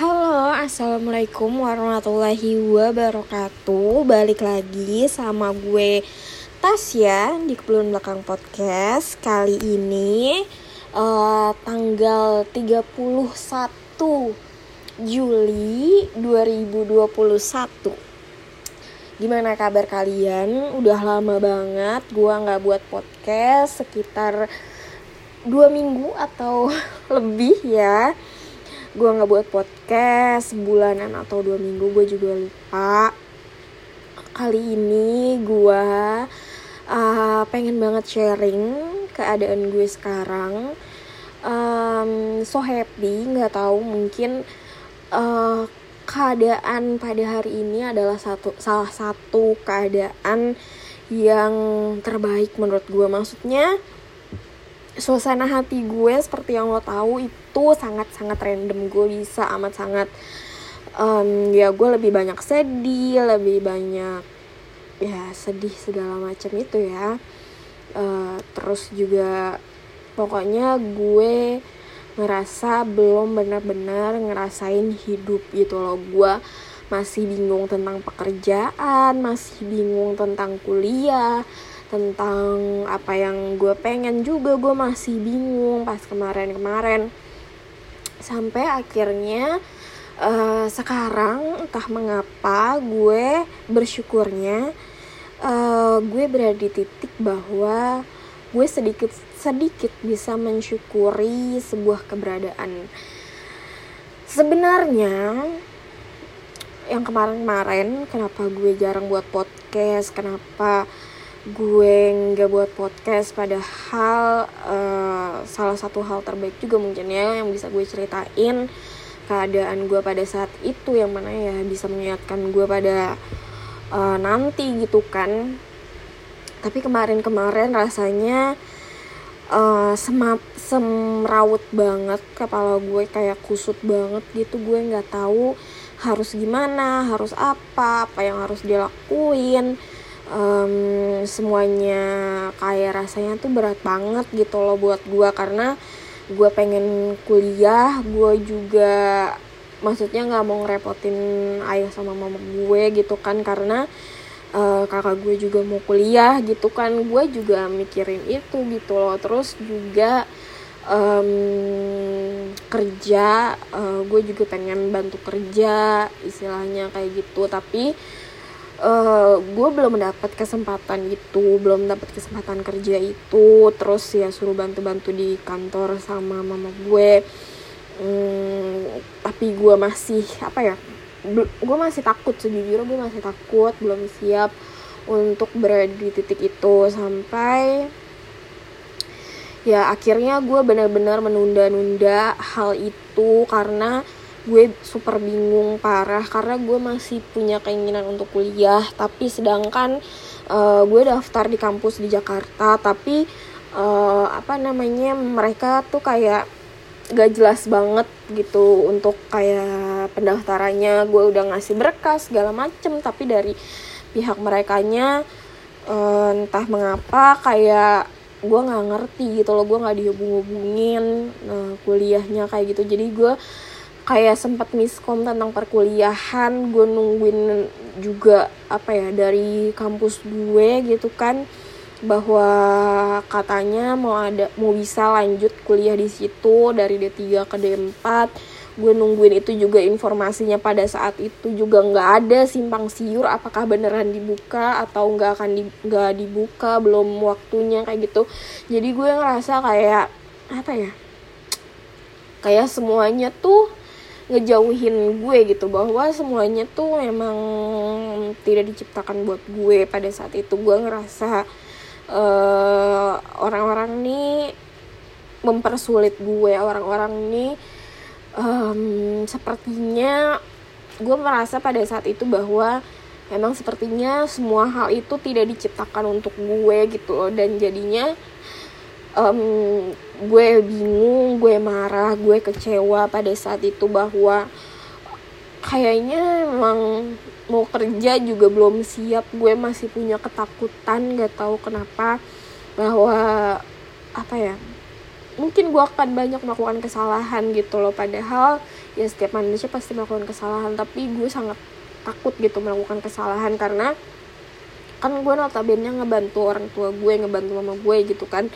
Halo, assalamualaikum warahmatullahi wabarakatuh. Balik lagi sama gue Tasya di Kebun Belakang Podcast. Kali ini uh, tanggal 31 Juli 2021. Gimana kabar kalian? Udah lama banget gue nggak buat podcast sekitar dua minggu atau lebih ya gue nggak buat podcast bulanan atau dua minggu gue juga lupa. Kali ini gue uh, pengen banget sharing keadaan gue sekarang. Um, so happy nggak tahu mungkin uh, keadaan pada hari ini adalah satu salah satu keadaan yang terbaik menurut gue maksudnya suasana hati gue seperti yang lo tahu itu sangat-sangat random. Gue bisa amat sangat um, ya gue lebih banyak sedih lebih banyak ya sedih segala macam itu ya. Uh, terus juga pokoknya gue ngerasa belum benar-benar ngerasain hidup gitu loh. Gue masih bingung tentang pekerjaan masih bingung tentang kuliah tentang apa yang gue pengen juga. Gue masih bingung pas kemarin-kemarin sampai akhirnya uh, sekarang entah mengapa gue bersyukurnya uh, gue berada di titik bahwa gue sedikit sedikit bisa mensyukuri sebuah keberadaan. Sebenarnya yang kemarin-kemarin kenapa gue jarang buat podcast kenapa gue nggak buat podcast padahal uh, salah satu hal terbaik juga mungkin ya yang bisa gue ceritain keadaan gue pada saat itu yang mana ya bisa mengingatkan gue pada uh, nanti gitu kan. Tapi kemarin-kemarin rasanya uh, semap semrawut banget kepala gue kayak kusut banget gitu. Gue nggak tahu harus gimana harus apa apa yang harus dilakuin um, semuanya kayak rasanya tuh berat banget gitu loh buat gue karena gue pengen kuliah gue juga maksudnya nggak mau ngerepotin ayah sama mama gue gitu kan karena uh, kakak gue juga mau kuliah gitu kan gue juga mikirin itu gitu loh. Terus juga um, kerja uh, gue juga pengen bantu kerja istilahnya kayak gitu. Tapi gue belum mendapat kesempatan itu belum dapat kesempatan kerja itu. Terus ya suruh bantu-bantu di kantor sama mama gue. Um, tapi gue masih apa ya gue masih takut sejujurnya gue masih takut belum siap untuk berada di titik itu. Sampai ya akhirnya gue benar-benar menunda-nunda hal itu karena gue super bingung parah karena gue masih punya keinginan untuk kuliah. Tapi sedangkan uh, gue daftar di kampus di Jakarta tapi uh, apa namanya mereka tuh kayak gak jelas banget gitu untuk kayak pendaftarannya. Gue udah ngasih berkas segala macem tapi dari pihak mereka nya uh, entah mengapa kayak gue nggak ngerti gitu loh gue nggak dihubung-hubungin nah, kuliahnya kayak gitu. Jadi gue kayak sempat miskom tentang perkuliahan gue nungguin juga apa ya dari kampus gue gitu kan bahwa katanya mau ada mau bisa lanjut kuliah di situ dari D3 ke D4 gue nungguin itu juga informasinya pada saat itu juga nggak ada simpang siur apakah beneran dibuka atau nggak akan di, nggak dibuka belum waktunya kayak gitu. Jadi gue ngerasa kayak apa ya kayak semuanya tuh ngejauhin gue gitu bahwa semuanya tuh emang tidak diciptakan buat gue. Pada saat itu gue ngerasa uh, orang-orang nih mempersulit gue. Orang-orang nih um, sepertinya gue merasa pada saat itu bahwa emang sepertinya semua hal itu tidak diciptakan untuk gue gitu loh. Dan jadinya um, gue bingung gue marah gue kecewa pada saat itu bahwa kayaknya emang mau kerja juga belum siap. Gue masih punya ketakutan gak tahu kenapa bahwa apa ya mungkin gue akan banyak melakukan kesalahan gitu loh. Padahal ya setiap manusia pasti melakukan kesalahan tapi gue sangat takut gitu melakukan kesalahan karena kan gue notabene ngebantu orang tua gue ngebantu mama gue gitu kan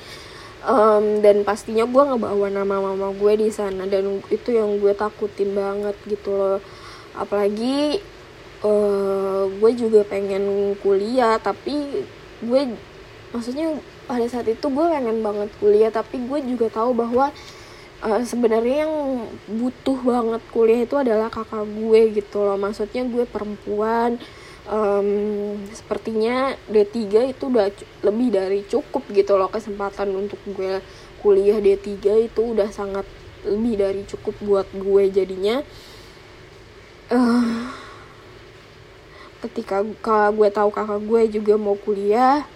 um, dan pastinya gue ngebawa nama mama gue di sana dan itu yang gue takutin banget gitu loh. Apalagi uh, gue juga pengen kuliah tapi gue maksudnya pada saat itu gue pengen banget kuliah tapi gue juga tahu bahwa uh, sebenarnya yang butuh banget kuliah itu adalah kakak gue gitu loh. Maksudnya gue perempuan um, sepertinya D3 itu udah lebih dari cukup gitu loh kesempatan untuk gue kuliah D3 itu udah sangat lebih dari cukup buat gue jadinya. Uh, ketika gue tahu kakak gue juga mau kuliah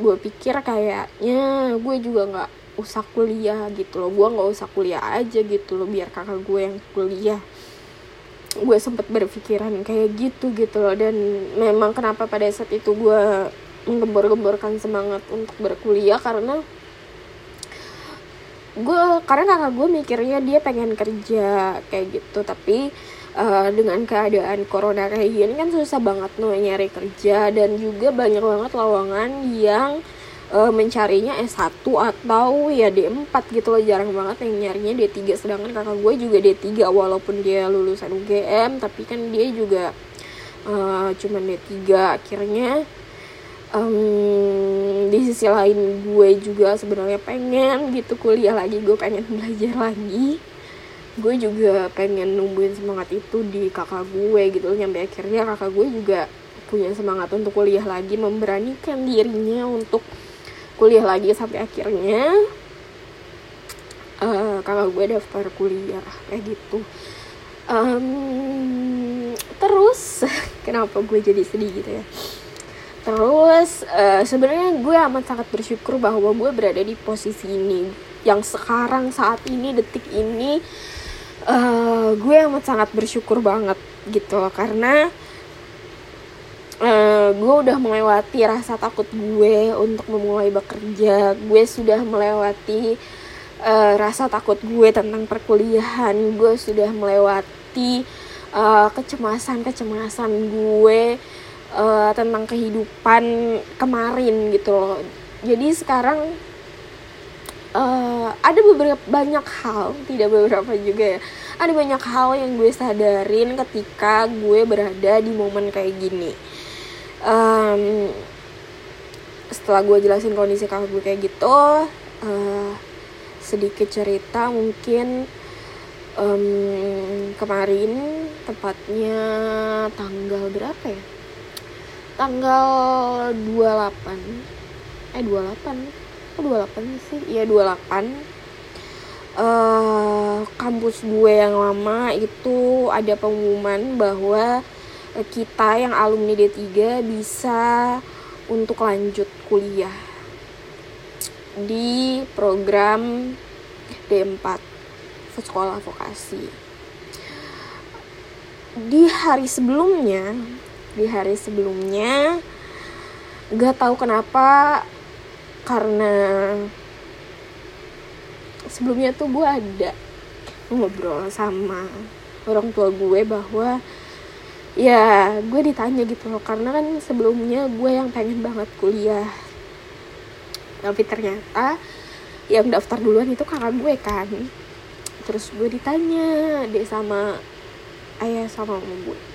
gue pikir kayaknya gue juga nggak usah kuliah gitu loh. Gue nggak usah kuliah aja gitu loh biar kakak gue yang kuliah gue sempet berpikiran kayak gitu gitu loh. Dan memang kenapa pada saat itu gue menggembor-gemborkan semangat untuk berkuliah karena gue karena kakak gue mikirnya dia pengen kerja kayak gitu. Tapi uh, dengan keadaan corona kayak gini kan susah banget nih nyari kerja. Dan juga banyak banget lowongan yang uh, mencarinya S1 atau ya D4 gitu loh jarang banget yang nyarinya D3 sedangkan kakak gue juga D3 walaupun dia lulusan UGM tapi kan dia juga uh, cuman D3 akhirnya um, di sisi lain gue juga sebenarnya pengen gitu kuliah lagi gue pengen belajar lagi. Gue juga pengen numbuhin semangat itu di kakak gue gitu nyampe akhirnya kakak gue juga punya semangat untuk kuliah lagi memberanikan dirinya untuk kuliah lagi sampai akhirnya uh, kakak gue daftar kuliah kayak gitu. Um, terus kenapa gue jadi sedih gitu ya? Terus uh, sebenarnya gue amat sangat bersyukur bahwa gue berada di posisi ini. Yang sekarang saat ini detik ini uh, gue amat sangat bersyukur banget gitu loh. Karena uh, gue udah melewati rasa takut gue untuk memulai bekerja. Gue sudah melewati uh, rasa takut gue tentang perkuliahan. Gue sudah melewati uh, kecemasan kecemasan gue uh, tentang kehidupan kemarin gitu loh. Jadi sekarang uh, ada beberapa banyak hal tidak beberapa juga ya. Ada banyak hal yang gue sadarin ketika gue berada di momen kayak gini um, setelah gue jelasin kondisi kakak gue kayak gitu uh, sedikit cerita mungkin. Um, kemarin tepatnya tanggal berapa ya? Tanggal 28 eh 28 kok 28 sih? Iya 28 Uh, kampus gue yang lama itu ada pengumuman bahwa kita yang alumni D3 bisa untuk lanjut kuliah di program D4 sekolah vokasi. Di hari sebelumnya di hari sebelumnya gak tahu kenapa karena sebelumnya tuh gue ada ngobrol sama orang tua gue bahwa ya gue ditanya gitu loh karena kan sebelumnya gue yang pengen banget kuliah. Tapi ternyata yang daftar duluan itu kakak gue kan. Terus gue ditanya deh sama ayah sama mama gue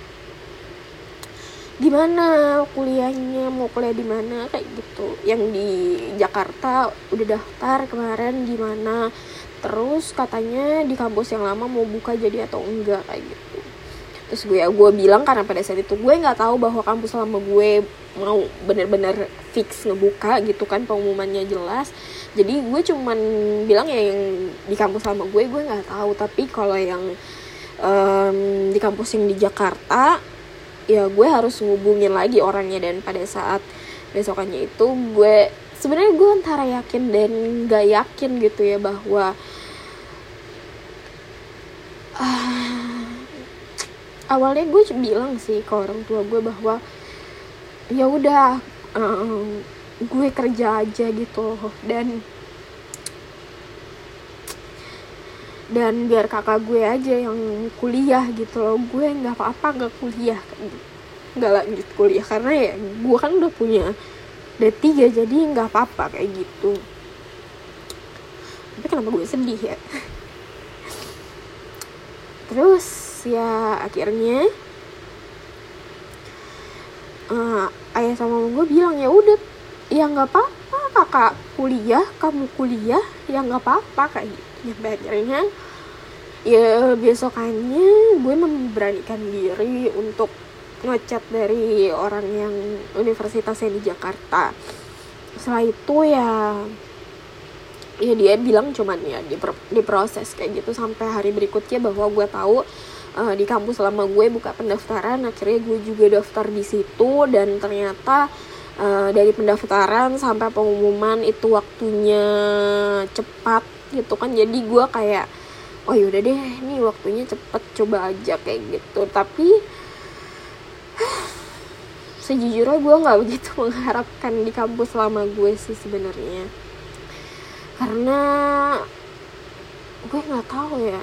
gimana kuliahnya? Mau kuliah di mana? Kayak gitu. Yang di Jakarta udah daftar kemarin gimana? Terus katanya di kampus yang lama mau buka jadi atau enggak kayak gitu terus gue gue bilang karena pada saat itu gue nggak tahu bahwa kampus lama gue mau bener-bener fix ngebuka gitu kan pengumumannya jelas. Jadi gue cuman bilang ya yang di kampus lama gue gue nggak tahu. Tapi kalau yang um, di kampus yang di Jakarta ya gue harus ngubungin lagi orangnya. Dan pada saat besokannya itu gue sebenarnya gue antara yakin dan gak yakin gitu ya bahwa uh, awalnya gue bilang sih ke orang tua gue bahwa ya udah um, gue kerja aja gitu dan dan biar kakak gue aja yang kuliah gitu loh. Gue nggak apa-apa nggak kuliah nggak lanjut kuliah. Karena ya gue kan udah punya D3 jadi nggak apa-apa kayak gitu. Tapi kenapa gue sedih ya? Terus ya akhirnya uh, ayah sama gue bilang ya udah ya nggak apa-apa kakak kuliah kamu kuliah ya nggak apa-apa kayak gitu. Ya akhirnya ya besokannya gue memberanikan diri untuk ngechat dari orang yang universitasnya di Jakarta. Setelah itu ya ya dia bilang cuman ya diproses kayak gitu sampai hari berikutnya bahwa gue tahu uh, di kampus selama gue buka pendaftaran akhirnya gue juga daftar di situ dan ternyata uh, dari pendaftaran sampai pengumuman itu waktunya cepat gitu kan. Jadi gue kayak oh yaudah deh ini waktunya cepet coba aja kayak gitu. Tapi sejujurnya gue nggak begitu mengharapkan di kampus selama gue sih sebenarnya. Karena gue nggak tahu ya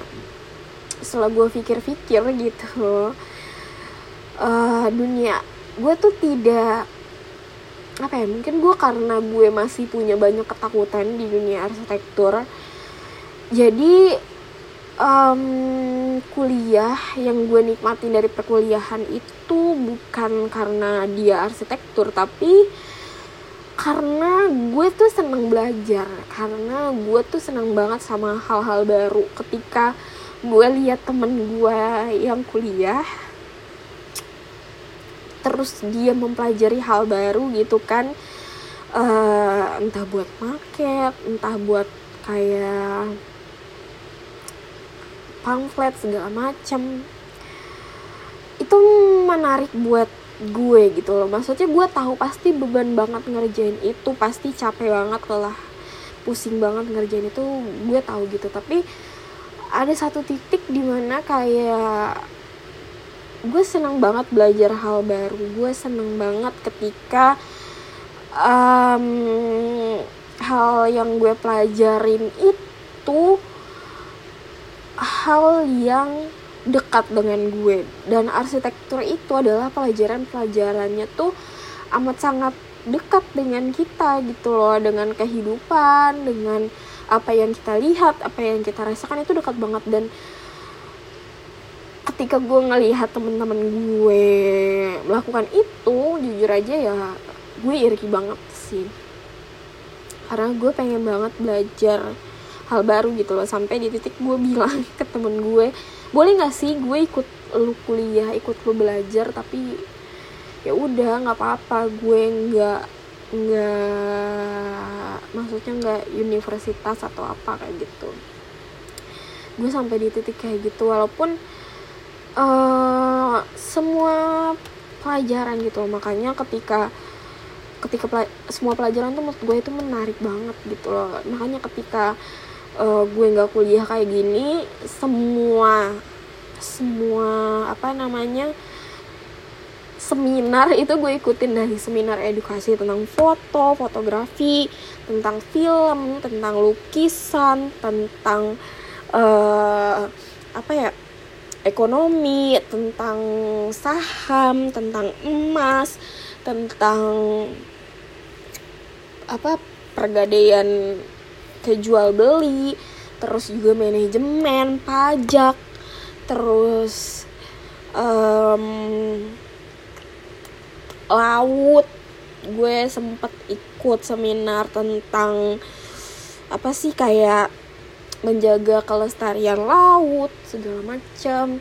setelah gue pikir-pikir gitu uh, dunia gue tuh tidak apa ya mungkin gue karena gue masih punya banyak ketakutan di dunia arsitektur. Jadi um, kuliah yang gue nikmatin dari perkuliahan itu bukan karena dia arsitektur tapi karena gue tuh seneng belajar karena gue tuh seneng banget sama hal-hal baru. Ketika gue lihat temen gue yang kuliah terus dia mempelajari hal baru gitu kan. Uh, entah buat market entah buat kayak pamflet segala macem. Itu menarik buat gue gitu loh. Maksudnya gue tahu pasti beban banget ngerjain itu pasti capek banget lah pusing banget ngerjain itu gue tahu gitu. Tapi ada satu titik di mana kayak gue senang banget belajar hal baru. Gue seneng banget ketika um, hal yang gue pelajarin itu hal yang dekat dengan gue. Dan arsitektur itu adalah pelajaran-pelajarannya tuh amat sangat dekat dengan kita gitu loh. Dengan kehidupan dengan apa yang kita lihat apa yang kita rasakan itu dekat banget. Dan ketika gue ngelihat temen-temen gue melakukan itu jujur aja ya gue iri banget sih. Karena gue pengen banget belajar hal baru gitu loh. Sampai di titik gue bilang ke temen gue boleh nggak sih gue ikut lu kuliah ikut lu belajar? Tapi ya udah nggak apa-apa. Gue nggak nggak maksudnya nggak universitas atau apa kayak gitu. Gue sampai di titik kayak gitu walaupun uh, semua pelajaran gitu makanya ketika ketika pela semua pelajaran tuh menurut gue itu menarik banget gitu loh. Makanya ketika uh, gue nggak kuliah kayak gini semua semua apa namanya seminar itu gue ikutin dari seminar edukasi tentang foto, fotografi, tentang film, tentang lukisan, tentang uh, apa ya ekonomi, tentang saham, tentang emas, tentang apa pergadaian kayak jual beli terus juga manajemen pajak terus um, laut. Gue sempet ikut seminar tentang apa sih kayak menjaga kelestarian laut segala macam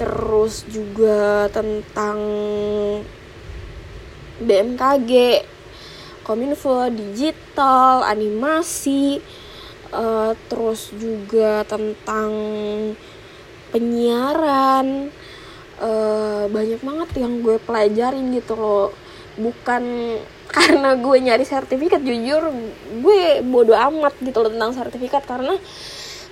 terus juga tentang BMKG kominfo digital animasi. Uh, terus juga tentang penyiaran uh, banyak banget yang gue pelajarin gitu loh. Bukan karena gue nyari sertifikat jujur gue bodoh amat gitu loh tentang sertifikat. Karena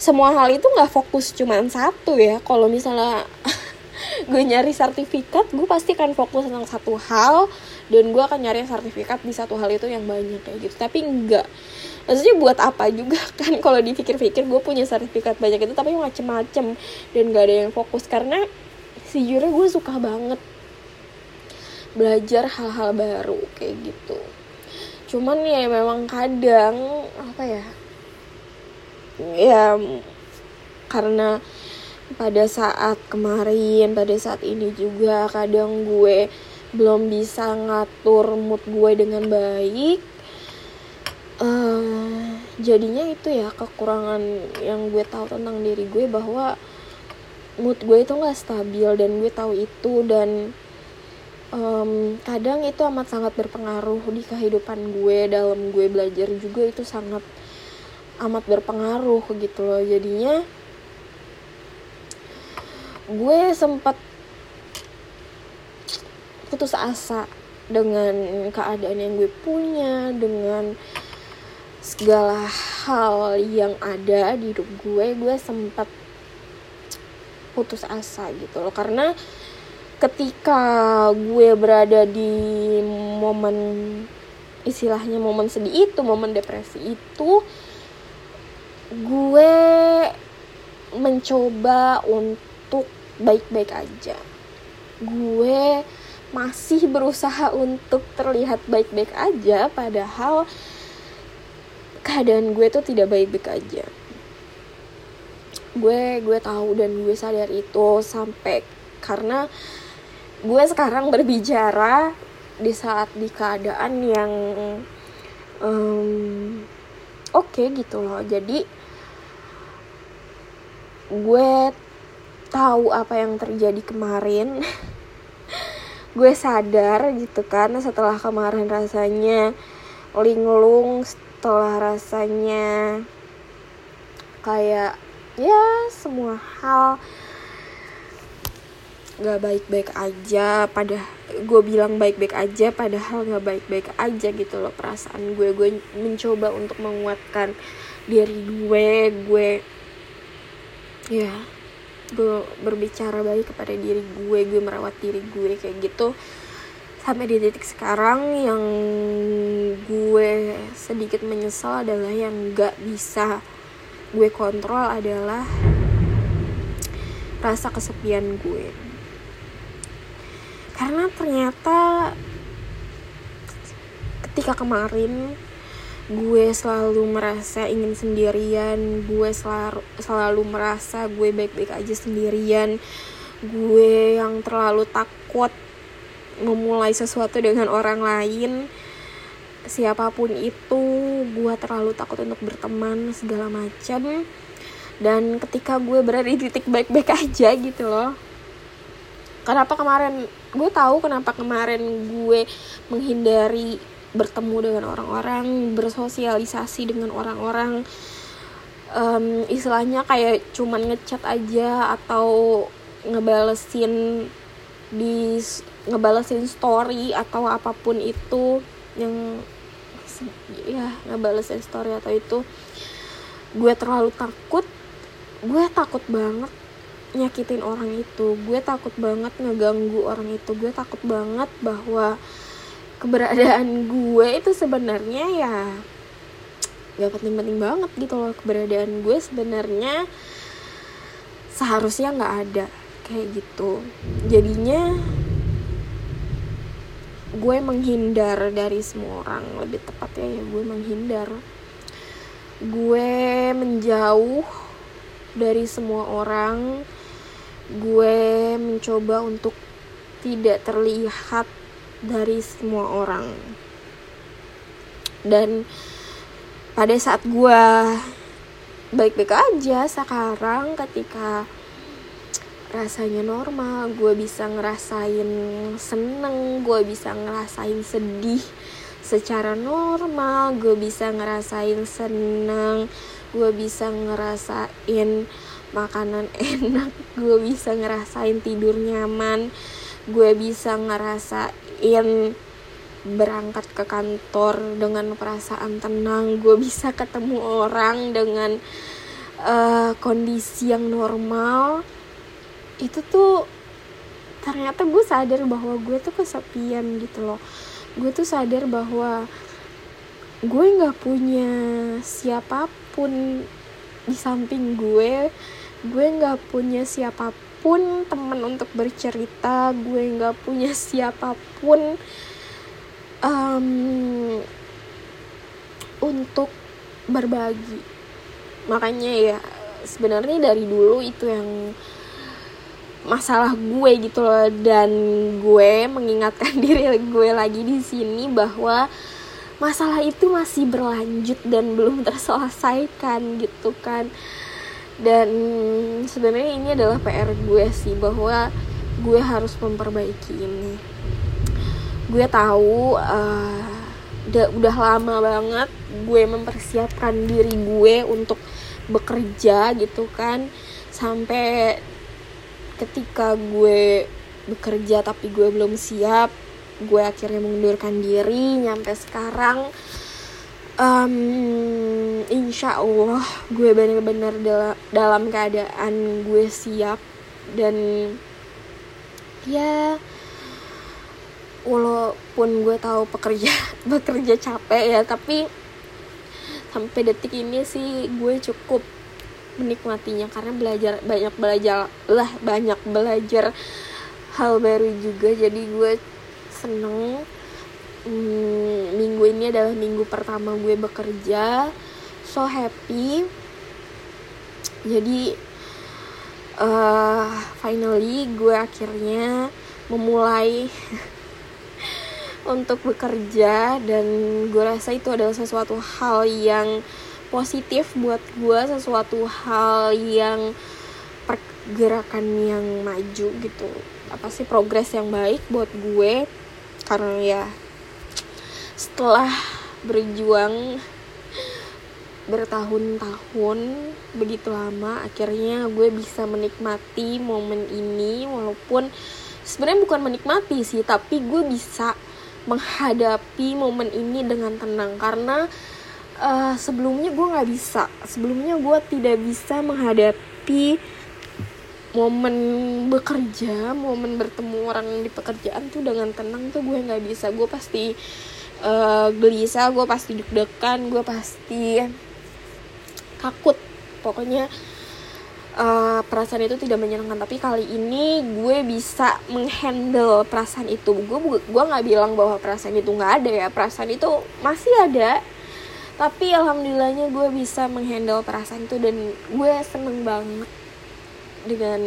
semua hal itu nggak fokus cuma satu ya. Kalau misalnya gue nyari sertifikat gue pasti akan fokus tentang satu hal. Dan gue akan nyari sertifikat di satu hal itu yang banyak kayak gitu. Tapi enggak maksudnya buat apa juga kan kalau dipikir-pikir gue punya sertifikat banyak itu tapi macem-macem. Dan gak ada yang fokus. Karena sejujurnya gue suka banget belajar hal-hal baru kayak gitu. Cuman ya memang kadang apa ya ya karena pada saat kemarin pada saat ini juga kadang gue belum bisa ngatur mood gue dengan baik uh, jadinya itu ya kekurangan yang gue tahu tentang diri gue bahwa mood gue itu nggak stabil dan gue tahu itu dan um, kadang itu amat sangat berpengaruh di kehidupan gue dalam gue belajar juga itu sangat amat berpengaruh gitu loh. Jadinya gue sempat putus asa dengan keadaan yang gue punya dengan segala hal yang ada di hidup gue. Gue sempat putus asa gitu loh. Karena ketika gue berada di momen istilahnya momen sedih itu momen depresi itu gue mencoba untuk baik-baik aja. Gue masih berusaha untuk terlihat baik-baik aja padahal keadaan gue tuh tidak baik-baik aja gue gue tahu dan gue sadar itu sampai karena gue sekarang berbicara di saat di keadaan yang um, oke okay gitu loh. Jadi gue tahu apa yang terjadi kemarin. Gue sadar gitu kan setelah kemarin rasanya linglung setelah rasanya kayak ya semua hal gak baik-baik aja pada gue bilang baik-baik aja padahal gak baik-baik aja gitu loh perasaan gue. Gue mencoba untuk menguatkan diri gue gue ya gue berbicara baik kepada diri gue gue merawat diri gue kayak gitu. Sampai di titik sekarang yang gue sedikit menyesal adalah yang gak bisa gue kontrol adalah rasa kesepian gue. Karena ternyata ketika kemarin gue selalu merasa ingin sendirian gue selalu selalu merasa gue baik-baik aja sendirian gue yang terlalu takut memulai sesuatu dengan orang lain siapa pun itu gue terlalu takut untuk berteman segala macam dan ketika gue berada di titik baik-baik aja gitu loh. Kenapa kemarin gue tahu kenapa kemarin gue menghindari bertemu dengan orang-orang bersosialisasi dengan orang-orang. Um, istilahnya kayak cuman ngechat aja atau ngebalesin di ngebalesin story atau apa pun itu yang ya ngebalesin story atau itu. Gue terlalu takut. Gue takut banget nyakitin orang itu. Gue takut banget ngeganggu orang itu. Gue takut banget bahwa keberadaan gue itu sebenarnya ya gak penting-penting banget gitu loh. Keberadaan gue sebenarnya seharusnya nggak ada. Kayak gitu. Jadinya gue menghindar dari semua orang lebih tepatnya ya gue menghindar. Gue menjauh dari semua orang. Gue mencoba untuk tidak terlihat dari semua orang. Dan pada saat gue baik-baik aja sekarang ketika rasanya normal gue bisa ngerasain seneng gue bisa ngerasain sedih secara normal gue bisa ngerasain seneng gue bisa ngerasain makanan enak gue bisa ngerasain tidur nyaman gue bisa ngerasain berangkat ke kantor dengan perasaan tenang gue bisa ketemu orang dengan uh, kondisi yang normal itu tuh ternyata gue sadar bahwa gue tuh kesepian gitu loh. Gue tuh sadar bahwa gue nggak punya siapa pun di samping gue. Gue nggak punya siapa pun temen untuk bercerita. Gue nggak punya siapa pun um, untuk berbagi. Makanya ya sebenarnya dari dulu itu yang masalah gue gitu loh. Dan gue mengingatkan diri gue lagi di sini bahwa masalah itu masih berlanjut dan belum terselesaikan gitu kan. Dan sebenarnya ini adalah PR gue sih bahwa gue harus memperbaiki ini. Gue tahu uh, udah udah lama banget gue mempersiapkan diri gue untuk bekerja gitu kan. Sampai ketika gue bekerja tapi gue belum siap gue akhirnya mengundurkan diri nyampe sekarang um, insya Allah gue bener-bener dal dalam keadaan gue siap dan ya walaupun gue tahu pekerja bekerja capek ya tapi sampai detik ini sih gue cukup menikmatinya karena belajar banyak belajar lah banyak belajar hal baru juga. Jadi gue seneng hmm, minggu ini adalah minggu pertama gue bekerja. So happy. Jadi uh, finally gue akhirnya memulai untuk bekerja dan gue rasa itu adalah sesuatu hal yang positif buat gue sesuatu hal yang pergerakan yang maju gitu. Apa sih progres yang baik buat gue? Karena ya setelah berjuang bertahun-tahun begitu lama akhirnya gue bisa menikmati momen ini. Walaupun sebenarnya bukan menikmati sih tapi gue bisa menghadapi momen ini dengan tenang. Karena uh, sebelumnya gue nggak bisa. Sebelumnya gue tidak bisa menghadapi momen bekerja momen bertemu orang di pekerjaan tuh dengan tenang tuh gue nggak bisa. Gue pasti uh, gelisah gue pasti deg-degan gue pasti takut. Pokoknya uh, perasaan itu tidak menyenangkan. Tapi kali ini gue bisa menghandle perasaan itu. Gue gue nggak bilang bahwa perasaan itu nggak ada ya. Perasaan itu masih ada tapi alhamdulillahnya gue bisa menghandle perasaan itu dan gue seneng banget dengan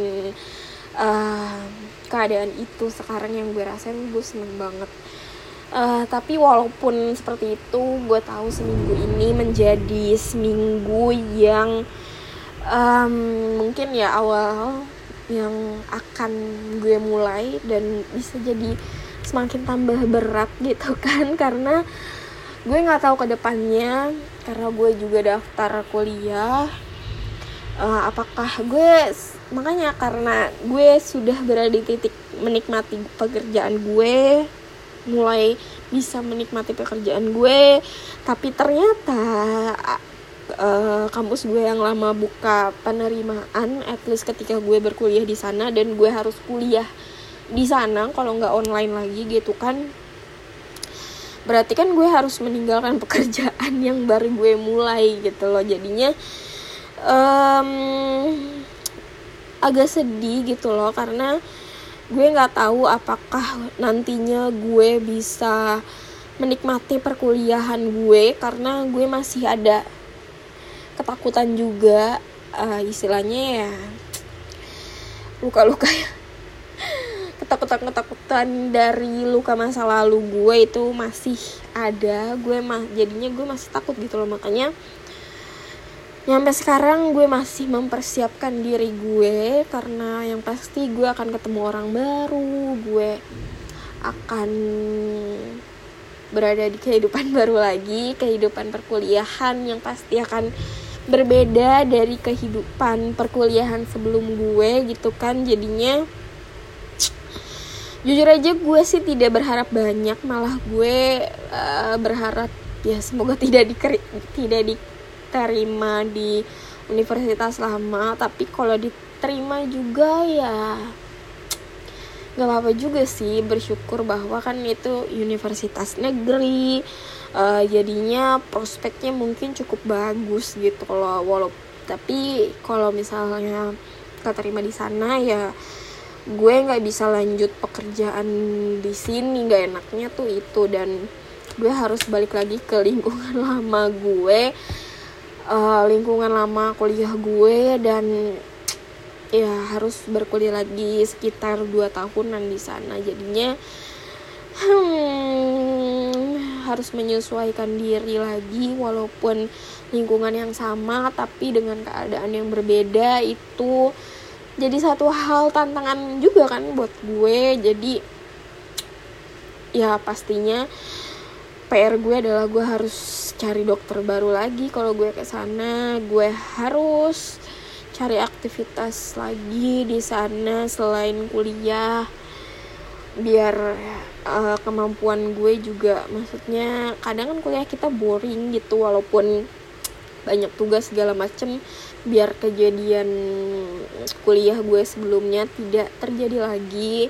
uh, keadaan itu sekarang yang gue rasain gue seneng banget. Uh, tapi walaupun seperti itu gue tahu seminggu ini menjadi seminggu yang um, mungkin ya awal yang akan gue mulai dan bisa jadi semakin tambah berat gitu kan. Karena gue nggak tahu ke depannya karena gue juga daftar kuliah. Uh, apakah gue makanya karena gue sudah berada di titik menikmati pekerjaan gue mulai bisa menikmati pekerjaan gue tapi ternyata uh, kampus gue yang lama buka penerimaan at least ketika gue berkuliah di sana dan gue harus kuliah di sana kalau nggak online lagi gitu kan berarti kan gue harus meninggalkan pekerjaan yang baru gue mulai gitu loh. Jadinya um, agak sedih gitu loh karena gue nggak tahu apakah nantinya gue bisa menikmati perkuliahan gue karena gue masih ada ketakutan juga uh, istilahnya ya luka-luka ya ketakutan-ketakutan dari luka masa lalu gue itu masih ada. Gue mah jadinya gue masih takut gitu loh. Makanya nyampe sekarang gue masih mempersiapkan diri gue karena yang pasti gue akan ketemu orang baru gue akan berada di kehidupan baru lagi kehidupan perkuliahan yang pasti akan berbeda dari kehidupan perkuliahan sebelum gue gitu kan. Jadinya jujur aja gue sih tidak berharap banyak malah gue uh, berharap ya semoga tidak di tidak di diterima di universitas lama tapi kalau diterima juga ya nggak apa-apa juga sih bersyukur bahwa kan itu universitas negeri uh, jadinya prospeknya mungkin cukup bagus gitu loh walaupun tapi kalau misalnya keterima di sana ya gue nggak bisa lanjut pekerjaan di sini nggak enaknya tuh itu. Dan gue harus balik lagi ke lingkungan lama gue uh, lingkungan lama kuliah gue. Dan ya harus berkuliah lagi sekitar 2 tahunan di sana. Jadinya hmm, harus menyesuaikan diri lagi. Walaupun lingkungan yang sama tapi dengan keadaan yang berbeda itu jadi satu hal tantangan juga kan buat gue. Jadi ya pastinya PR gue adalah gue harus cari dokter baru lagi kalau gue ke sana. Gue harus cari aktivitas lagi di sana selain kuliah biar uh, kemampuan gue juga maksudnya kadang kan kuliah kita boring gitu walaupun banyak tugas segala macem biar kejadian kuliah gue sebelumnya tidak terjadi lagi.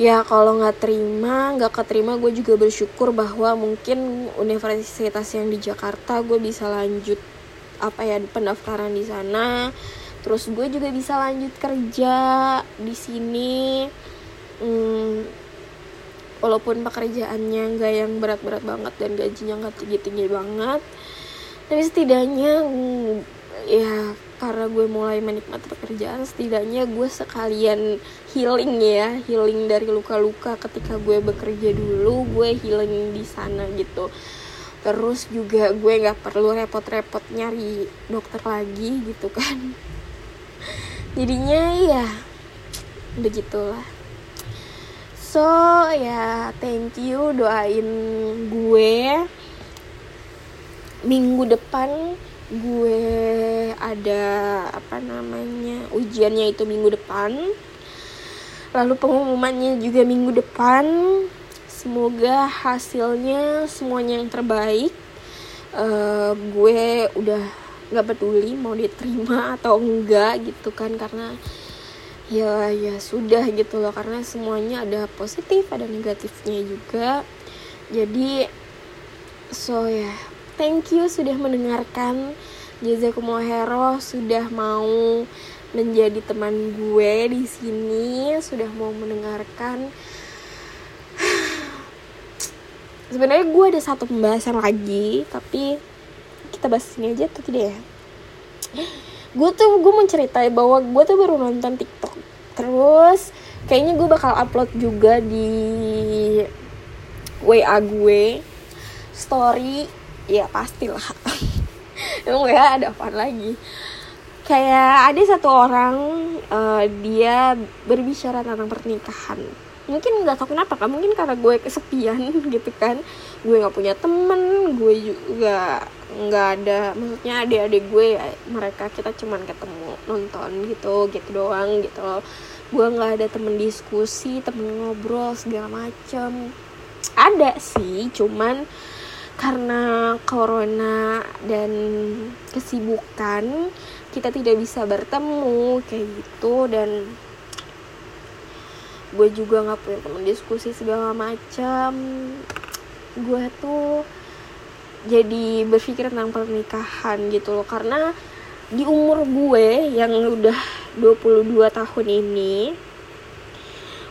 Ya kalau nggak terima nggak keterima gue juga bersyukur bahwa mungkin universitas yang di Jakarta gue bisa lanjut apa ya pendaftaran di sana. Terus gue juga bisa lanjut kerja di sini. Hmm, walaupun pekerjaannya nggak yang berat-berat banget dan gajinya nggak tinggi-tinggi banget tapi setidaknya ya karena gue mulai menikmati pekerjaan setidaknya gue sekalian healing ya healing dari luka-luka ketika gue bekerja dulu gue healing di sana gitu. Terus juga gue nggak perlu repot-repot nyari dokter lagi gitu kan. Jadinya ya udah gitulah so ya thank you doain gue. Minggu depan gue ada apa namanya ujiannya itu minggu depan. Lalu pengumumannya juga minggu depan. Semoga hasilnya semuanya yang terbaik. Uh, gue udah nggak peduli mau diterima atau enggak gitu kan karena ya ya sudah gitu loh. Karena semuanya ada positif ada negatifnya juga. Jadi so ya yeah, thank you sudah mendengarkan. Jazakumullah hero sudah mau menjadi teman gue di sini sudah mau mendengarkan. Sebenarnya gue ada satu pembahasan lagi tapi kita bahas ini aja atau tidak ya? Gue tuh gue mau ceritain bahwa gue tuh baru nonton TikTok. Terus kayaknya gue bakal upload juga di WA gue story ya pastilah. Emang ya ada apa lagi? Kayak ada satu orang uh, dia berbicara tentang pernikahan. Mungkin nggak tahu kenapa kan mungkin karena gue kesepian gitu kan. Gue nggak punya temen gue juga nggak ada maksudnya adik-adik gue ya, mereka kita cuman ketemu nonton gitu gitu doang gitu loh. Gue nggak ada temen diskusi temen ngobrol segala macem. Ada sih cuman karena corona dan kesibukan kita tidak bisa bertemu kayak gitu. Dan gue juga nggak punya teman diskusi segala macam. Gue tuh jadi berpikir tentang pernikahan gitu loh. Karena di umur gue yang udah 22 tahun ini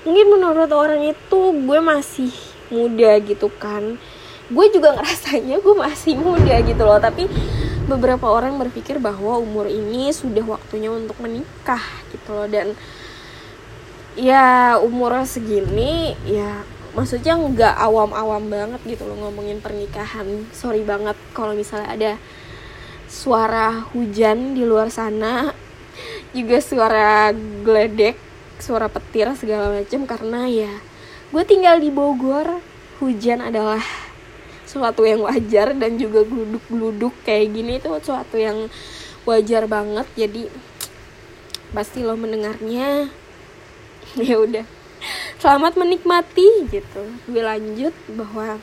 mungkin menurut orang itu gue masih muda gitu kan gue juga ngerasanya gue masih muda gitu loh. Tapi beberapa orang berpikir bahwa umur ini sudah waktunya untuk menikah gitu loh. Dan ya umur segini ya maksudnya nggak awam-awam banget gitu loh ngomongin pernikahan. Sorry banget kalau misalnya ada suara hujan di luar sana juga suara geledek suara petir segala macam. Karena ya gue tinggal di Bogor hujan adalah suatu yang wajar dan juga gluduk-gluduk kayak gini itu suatu yang wajar banget. Jadi pasti lo mendengarnya. Ya udah. Selamat menikmati gitu. Gue lanjut bahwa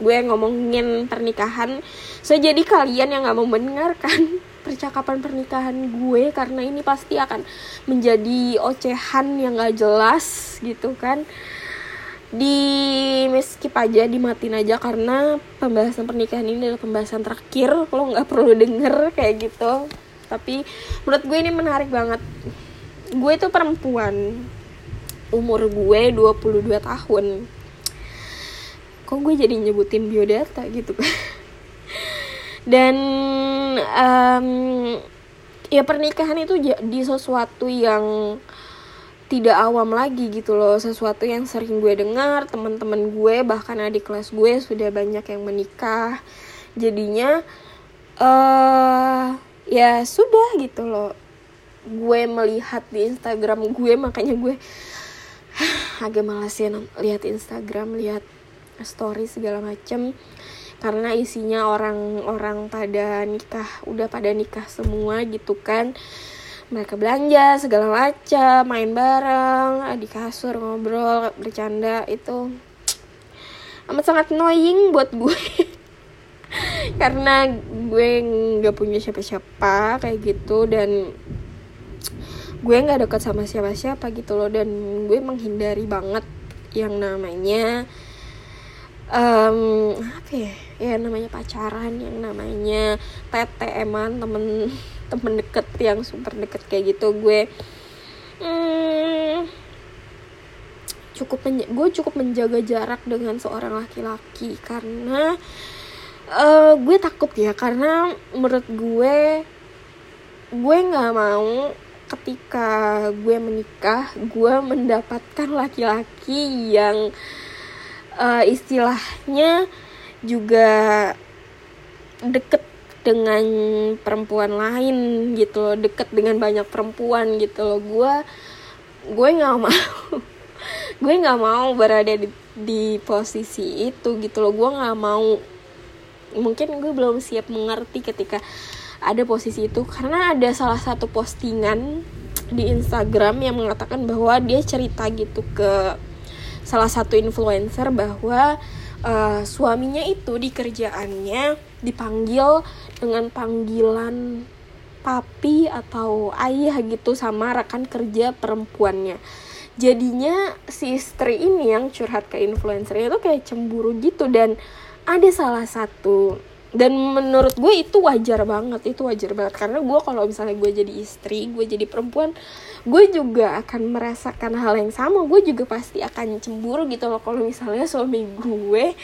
gue ngomongin pernikahan. So jadi kalian yang nggak mau mendengarkan percakapan pernikahan gue karena ini pasti akan menjadi ocehan yang gak jelas gitu kan di skip aja dimatin aja karena pembahasan pernikahan ini adalah pembahasan terakhir. Lo nggak perlu denger kayak gitu. Tapi menurut gue ini menarik banget. Gue tuh perempuan. Umur gue 22 tahun. Kok gue jadi nyebutin biodata gitu? Dan um, ya pernikahan itu jadi sesuatu yang tidak awam lagi gitu loh. Sesuatu yang sering gue dengar teman-teman gue bahkan adik kelas gue sudah banyak yang menikah. Jadinya uh, ya sudah gitu loh. Gue melihat di Instagram gue makanya gue agak malas ya lihat Instagram lihat story segala macem. Karena isinya orang-orang pada nikah udah pada nikah semua gitu kan mereka belanja segala macam main bareng di kasur ngobrol bercanda itu amat sangat annoying buat gue. Karena gue nggak punya siapa-siapa kayak gitu dan gue nggak dekat sama siapa-siapa gitu loh dan gue menghindari banget yang namanya um, apa ya ya namanya pacaran yang namanya TTM-an temen temen deket yang super deket kayak gitu gue hmm, cukup gue cukup menjaga jarak dengan seorang laki-laki karena uh, gue takut ya karena menurut gue gue nggak mau ketika gue menikah gue mendapatkan laki-laki yang uh, istilahnya juga deket dengan perempuan lain gitu loh deket dengan banyak perempuan gitu loh. Gue gue nggak mau gue nggak mau berada di, di posisi itu gitu loh. Gue nggak mau. Mungkin gue belum siap mengerti ketika ada posisi itu. Karena ada salah satu postingan di Instagram yang mengatakan bahwa dia cerita gitu ke salah satu influencer bahwa uh, suaminya itu di kerjaannya dipanggil dengan panggilan papi atau ayah gitu sama rekan kerja perempuannya. Jadinya si istri ini yang curhat ke influencer itu kayak cemburu gitu dan ada salah satu. Dan menurut gue itu wajar banget itu wajar banget. Karena gue kalau misalnya gue jadi istri gue jadi perempuan gue juga akan merasakan hal yang sama. Gue juga pasti akan cemburu gitu loh kalau misalnya suami gue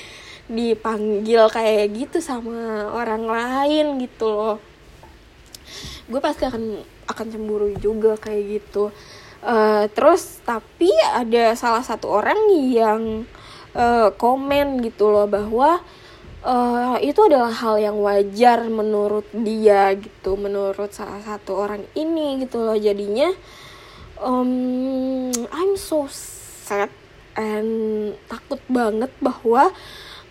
dipanggil kayak gitu sama orang lain gitu loh. Gue pasti akan akan cemburu juga kayak gitu. Uh, terus tapi ada salah satu orang yang uh, komen gitu loh bahwa uh, itu adalah hal yang wajar menurut dia gitu menurut salah satu orang ini gitu loh. Jadinya um, I'm so sad and takut banget bahwa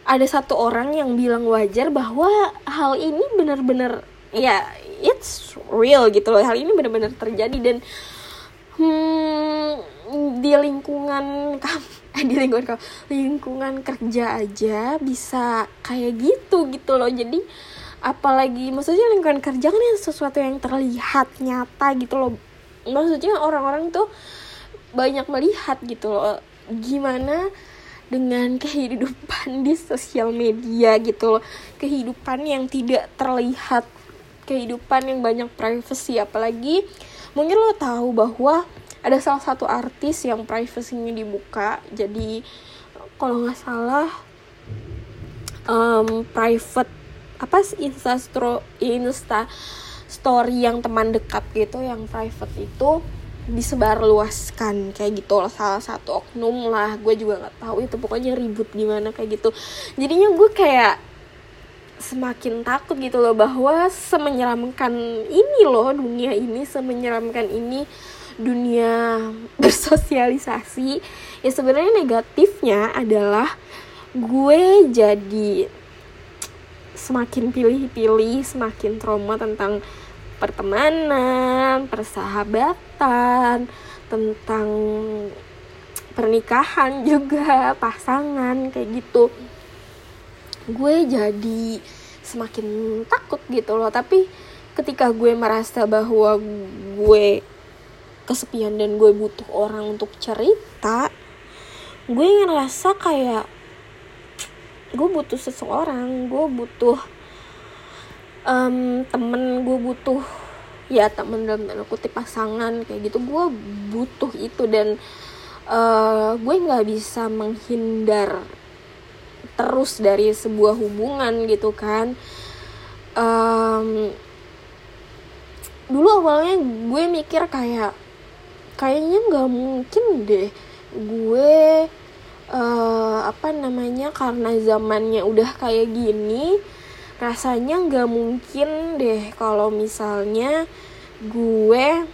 ada satu orang yang bilang wajar bahwa hal ini benar-benar ya it's real gitu loh. Hal ini benar-benar terjadi dan hmm, di lingkungan eh, di lingkungan kamu lingkungan kerja aja bisa kayak gitu gitu loh. Jadi apalagi maksudnya lingkungan kerja kan yang sesuatu yang terlihat nyata gitu loh. Maksudnya orang-orang tuh banyak melihat gitu loh gimana dengan kehidupan di sosial media gitu loh. Kehidupan yang tidak terlihat kehidupan yang banyak privacy apalagi mungkin lo tahu bahwa ada salah satu artis yang privasinya dibuka. Jadi kalau nggak salah um, private apa insta insta story yang teman dekat gitu yang private itu disebarluaskan kayak gitu loh salah satu oknum lah gue juga nggak tahu itu pokoknya ribut gimana kayak gitu. Jadinya gue kayak semakin takut gitu loh bahwa semenyeramkan ini loh dunia ini semenyeramkan ini dunia bersosialisasi ya sebenarnya negatifnya adalah gue jadi semakin pilih-pilih semakin trauma tentang pertemanan, persahabatan, tentang pernikahan juga, pasangan kayak gitu. Gue jadi semakin takut gitu loh, tapi ketika gue merasa bahwa gue kesepian dan gue butuh orang untuk cerita gue ngerasa kayak gue butuh seseorang gue butuh um, temen gue butuh ya temen dalam tanda kutip pasangan kayak gitu. Gue butuh itu dan uh, gue nggak bisa menghindar terus dari sebuah hubungan gitu kan. Um, dulu awalnya gue mikir kayak kayaknya nggak mungkin deh gue uh, apa namanya karena zamannya udah kayak gini rasanya nggak mungkin deh kalau misalnya gue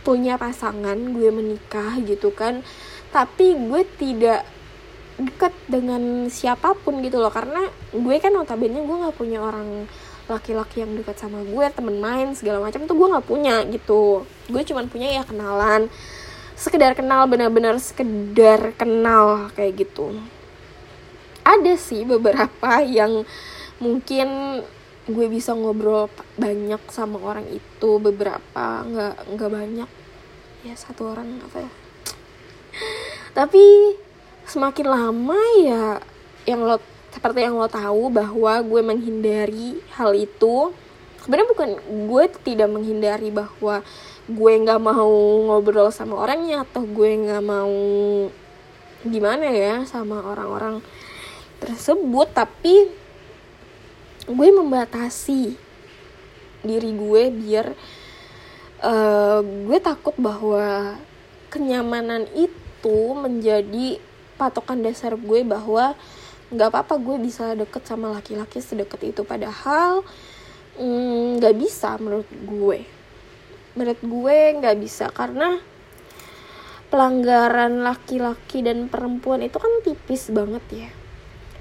punya pasangan gue menikah gitu kan. Tapi gue tidak dekat dengan siapa pun gitu loh. Karena gue kan notabene gue nggak punya orang laki-laki yang dekat sama gue temen main segala macam tuh gue nggak punya gitu. Gue cuman punya ya kenalan. Sekedar kenal benar-benar sekedar kenal kayak gitu. Ada sih beberapa yang mungkin gue bisa ngobrol banyak sama orang itu beberapa nggak nggak banyak. Ya satu orang apa ya? Tapi semakin lama ya yang lo seperti yang lo tahu bahwa gue menghindari hal itu sebenarnya bukan gue tidak menghindari bahwa gue nggak mau ngobrol sama orangnya atau gue nggak mau gimana ya sama orang-orang tersebut tapi gue membatasi diri gue biar uh, gue takut bahwa kenyamanan itu menjadi patokan dasar gue bahwa nggak apa-apa gue bisa deket sama laki-laki sedekat itu. Padahal mm, nggak mm, bisa menurut gue. Menurut gue nggak bisa karena pelanggaran laki-laki dan perempuan itu kan tipis banget ya.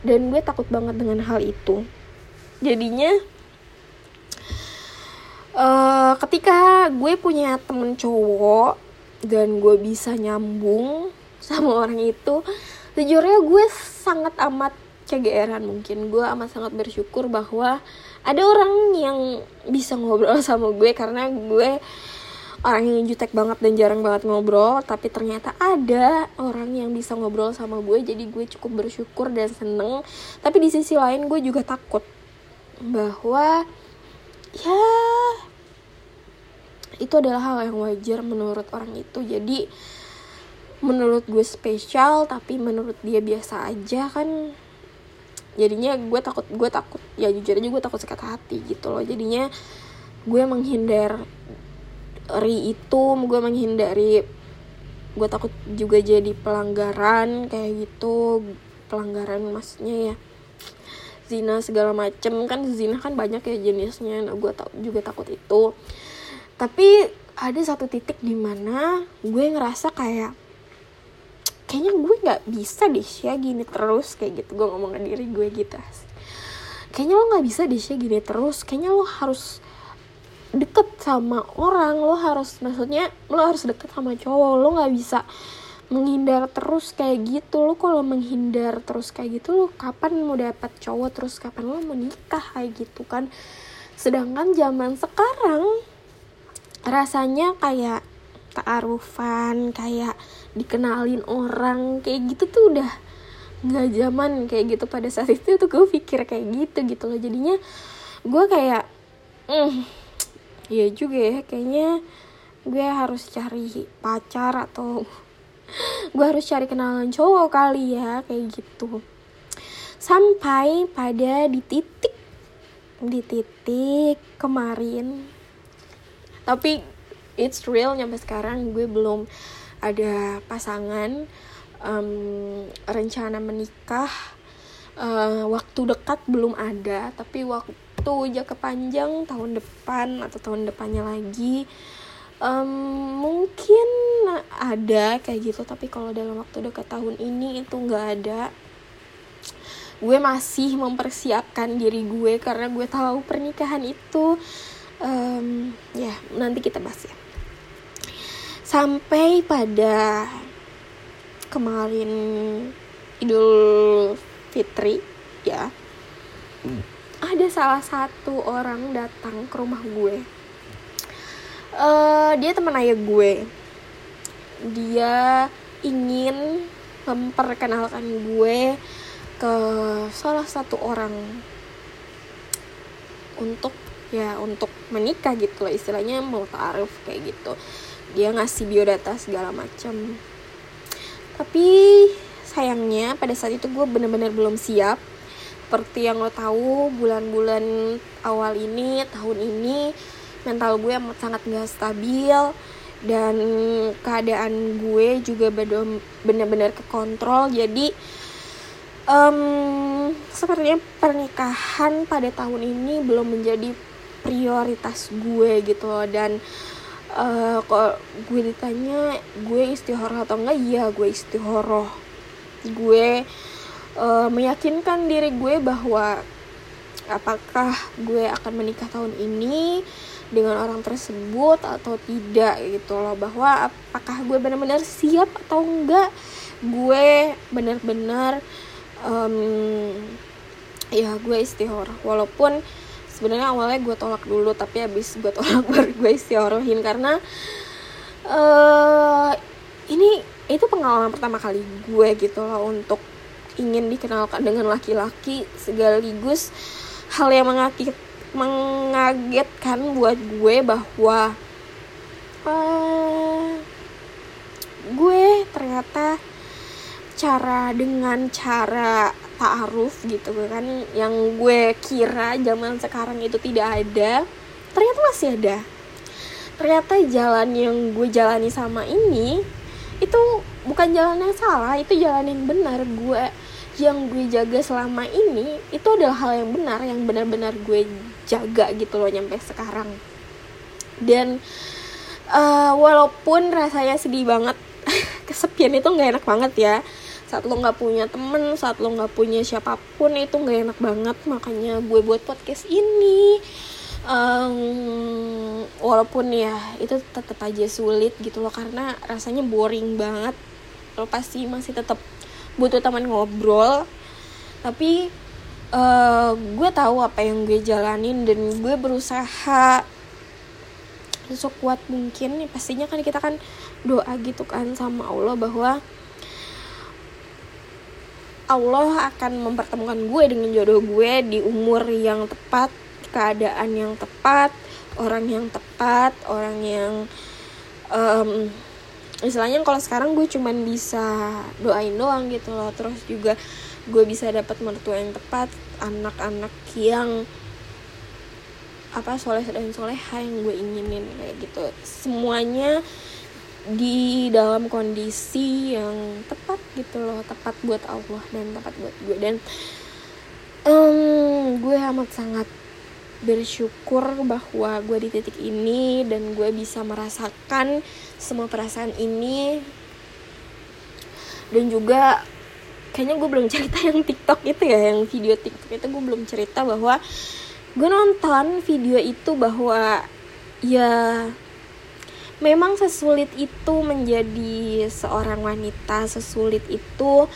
Dan gue takut banget dengan hal itu jadinya uh, ketika gue punya temen cowok dan gue bisa nyambung sama orang itu sejujurnya gue sangat amat CGR-an mungkin. Gue amat sangat bersyukur bahwa ada orang yang bisa ngobrol sama gue karena gue orang yang jutek banget dan jarang banget ngobrol tapi ternyata ada orang yang bisa ngobrol sama gue. Jadi gue cukup bersyukur dan seneng. Tapi di sisi lain gue juga takut bahwa ya itu adalah hal yang wajar menurut orang itu. Jadi menurut gue spesial tapi menurut dia biasa aja kan jadinya gue takut gue takut ya jujur aja gue takut sakit hati gitu loh. Jadinya gue menghindar ri itu gue menghindari gue takut juga jadi pelanggaran kayak gitu pelanggaran maksudnya ya zina segala macem. Kan zina kan banyak ya jenisnya. Nah gue tau juga takut itu. Tapi ada satu titik di mana gue ngerasa kayak kayaknya gue nggak bisa deh sih gini terus kayak gitu. Gue ngomong ke diri gue gitu kayaknya lo nggak bisa deh sih gini terus. Kayaknya lo harus deket sama orang. Lo harus maksudnya lo harus deket sama cowok. Lo nggak bisa menghindar terus kayak gitu. Lo kalau menghindar terus kayak gitu lo kapan mau dapat cowok? Terus kapan lo mau nikah? Kayak gitu kan. Sedangkan zaman sekarang rasanya kayak taarufan kayak dikenalin orang kayak gitu tuh udah nggak zaman kayak gitu. Pada saat itu tuh gue pikir kayak gitu gitu loh. Jadinya gue kayak mm, iya juga ya. Kayaknya gue harus cari pacar atau gue harus cari kenalan cowok kali ya kayak gitu. Sampai pada di titik di titik kemarin. Tapi it's real nyampe sekarang gue belum ada pasangan um, rencana menikah. Uh, waktu dekat belum ada tapi waktu jangka panjang tahun depan atau tahun depannya lagi um, mungkin ada kayak gitu tapi kalau dalam waktu dekat tahun ini itu nggak ada. Gue masih mempersiapkan diri gue karena gue tahu pernikahan itu um, ya nanti kita bahas ya. Sampai pada kemarin Idul Fitri ya ada salah satu orang datang ke rumah gue uh, dia teman ayah gue. Dia ingin memperkenalkan gue ke salah satu orang untuk ya untuk menikah gitu loh istilahnya mau taruh kayak gitu. Dia ngasih biodata segala macam. Tapi sayangnya pada saat itu gue bener-bener belum siap. Seperti yang lo tahu bulan-bulan awal ini tahun ini mental gue sangat gak stabil dan keadaan gue juga bener-bener ke kontrol jadi um, sepertinya pernikahan pada tahun ini belum menjadi prioritas gue gitu loh. Dan uh, kalau gue ditanya gue istihoroh atau enggak? Iya gue istihoroh. Gue uh, meyakinkan diri gue bahwa apakah gue akan menikah tahun ini dengan orang tersebut atau tidak gitu loh. Bahwa apakah gue benar-benar siap atau enggak? Gue benar-benar um, ya gue istihoroh walaupun sebenarnya awalnya gue tolak dulu tapi habis gue tolak baru gue istihorohin karena uh, ini itu pengalaman pertama kali gue gitu loh untuk ingin dikenalkan dengan laki-laki sekaligus hal yang mengakit, mengagetkan buat gue bahwa uh, gue ternyata cara dengan cara ta'aruf gitu kan yang gue kira zaman sekarang itu tidak ada ternyata masih ada. Ternyata jalan yang gue jalani sama ini itu bukan jalan yang salah itu jalan yang benar. Gue yang gue jaga selama ini itu adalah hal yang benar yang benar-benar gue jaga gitu loh nyampe sekarang. Dan uh, walaupun rasanya sedih banget kesepian itu nggak enak banget ya. Saat lo nggak punya temen saat lo nggak punya siapa pun itu nggak enak banget. Makanya gue buat podcast ini. Um, walaupun ya itu tetap aja sulit gitu loh karena rasanya boring banget. Lo pasti masih tetap butuh teman ngobrol. Tapi uh, gue tahu apa yang gue jalanin dan gue berusaha sekuat mungkin. Ya pastinya kan kita kan doa gitu kan sama Allah bahwa Allah akan mempertemukan gue dengan jodoh gue di umur yang tepat keadaan yang tepat orang yang tepat orang yang um, istilahnya kalau sekarang gue cuman bisa doain doang gitu loh. Terus juga gue bisa dapat mertua yang tepat anak-anak yang apa soleh dan soleha yang gue inginin kayak gitu. Semuanya di dalam kondisi yang tepat gitu loh. Tepat buat Allah dan tepat buat gue. Dan um, gue amat sangat bersyukur bahwa gue di titik ini dan gue bisa merasakan semua perasaan ini. Dan juga kayaknya gue belum cerita yang TikTok itu ya yang video TikTok itu gue belum cerita bahwa gue nonton video itu bahwa ya memang sesulit itu menjadi seorang wanita sesulit itu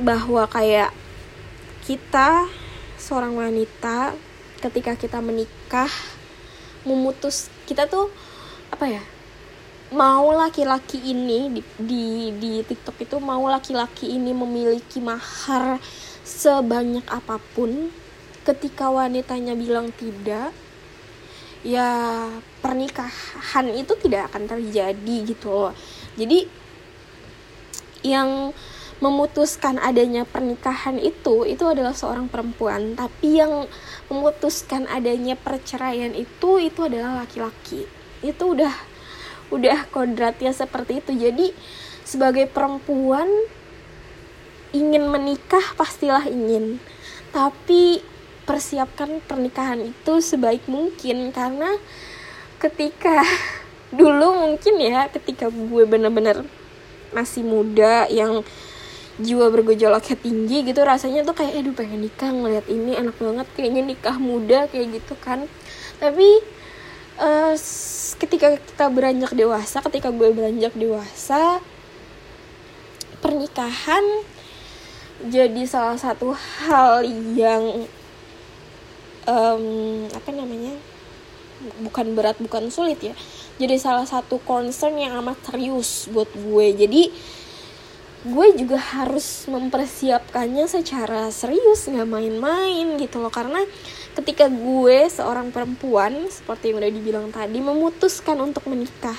bahwa kayak kita seorang wanita ketika kita menikah memutus kita tuh apa ya mau laki-laki ini di, di di TikTok itu mau laki-laki ini memiliki mahar sebanyak apa pun ketika wanitanya bilang tidak ya pernikahan itu tidak akan terjadi gitu loh. Jadi yang memutuskan adanya pernikahan itu itu adalah seorang perempuan. Tapi yang memutuskan adanya perceraian itu itu adalah laki-laki. Itu udah udah kodratnya seperti itu. Jadi sebagai perempuan ingin menikah pastilah ingin. Tapi persiapkan pernikahan itu sebaik mungkin karena ketika dulu mungkin ya ketika gue bener-bener masih muda yang jiwa bergejolaknya tinggi gitu rasanya tuh kayak aduh pengen nikah ngeliat ini enak banget kayaknya nikah muda kayak gitu kan. Tapi uh, ketika kita beranjak dewasa ketika gue beranjak dewasa pernikahan jadi salah satu hal yang um, apa namanya bukan berat bukan sulit ya jadi salah satu concern yang amat serius buat gue. Jadi gue juga harus mempersiapkannya secara serius nggak main-main gitu loh. Karena ketika gue seorang perempuan seperti yang udah dibilang tadi memutuskan untuk menikah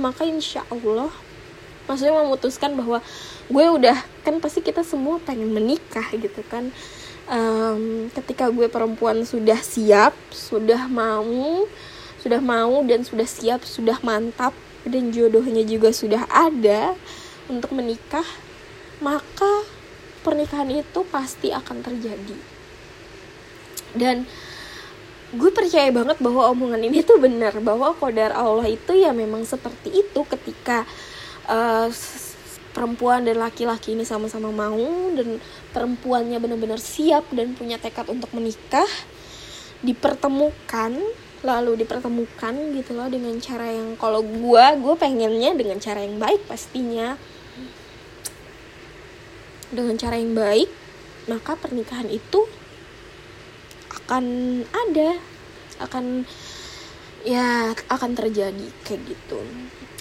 maka insya Allah maksudnya memutuskan bahwa gue udah kan pasti kita semua pengen menikah gitu kan. Um, ketika gue perempuan sudah siap sudah mau sudah mau dan sudah siap sudah mantap dan jodohnya juga sudah ada untuk menikah maka pernikahan itu pasti akan terjadi. Dan gue percaya banget bahwa omongan ini tuh benar bahwa kodar Allah itu ya memang seperti itu ketika uh, perempuan dan laki-laki ini sama-sama mau dan perempuannya benar-benar siap dan punya tekad untuk menikah dipertemukan lalu dipertemukan gitu loh dengan cara yang kalau gue gue pengennya dengan cara yang baik pastinya dengan cara yang baik maka pernikahan itu akan ada akan ya akan terjadi kayak gitu.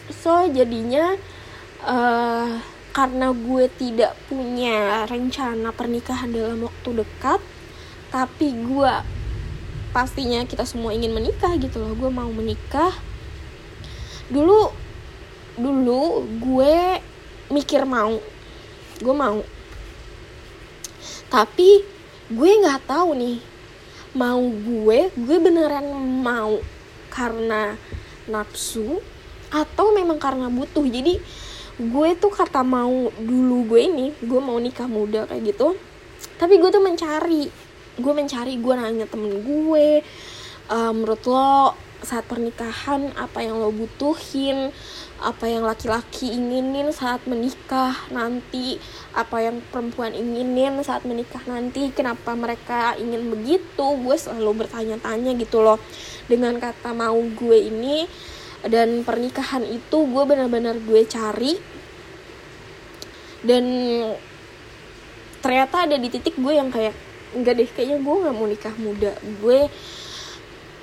So jadinya uh, karena gue tidak punya rencana pernikahan dalam waktu dekat tapi gue pastinya kita semua ingin menikah gitu loh. Gue mau menikah. Dulu dulu gue mikir mau. Gue mau tapi gue nggak tahu nih. Mau gue gue beneran mau karena nafsu atau memang karena butuh. Jadi gue tuh kata mau dulu gue ini gue mau nikah muda kayak gitu. Tapi gue tuh mencari. Gue mencari gue nanya temen gue uh, menurut lo saat pernikahan apa yang lo butuhin apa yang laki-laki inginin saat menikah nanti apa yang perempuan inginin saat menikah nanti kenapa mereka ingin begitu gue selalu bertanya-tanya gitu loh. Dengan kata mau gue ini dan pernikahan itu gue benar-benar gue cari. Dan ternyata ada di titik gue yang kayak enggak deh kayaknya gue nggak mau nikah muda. Gue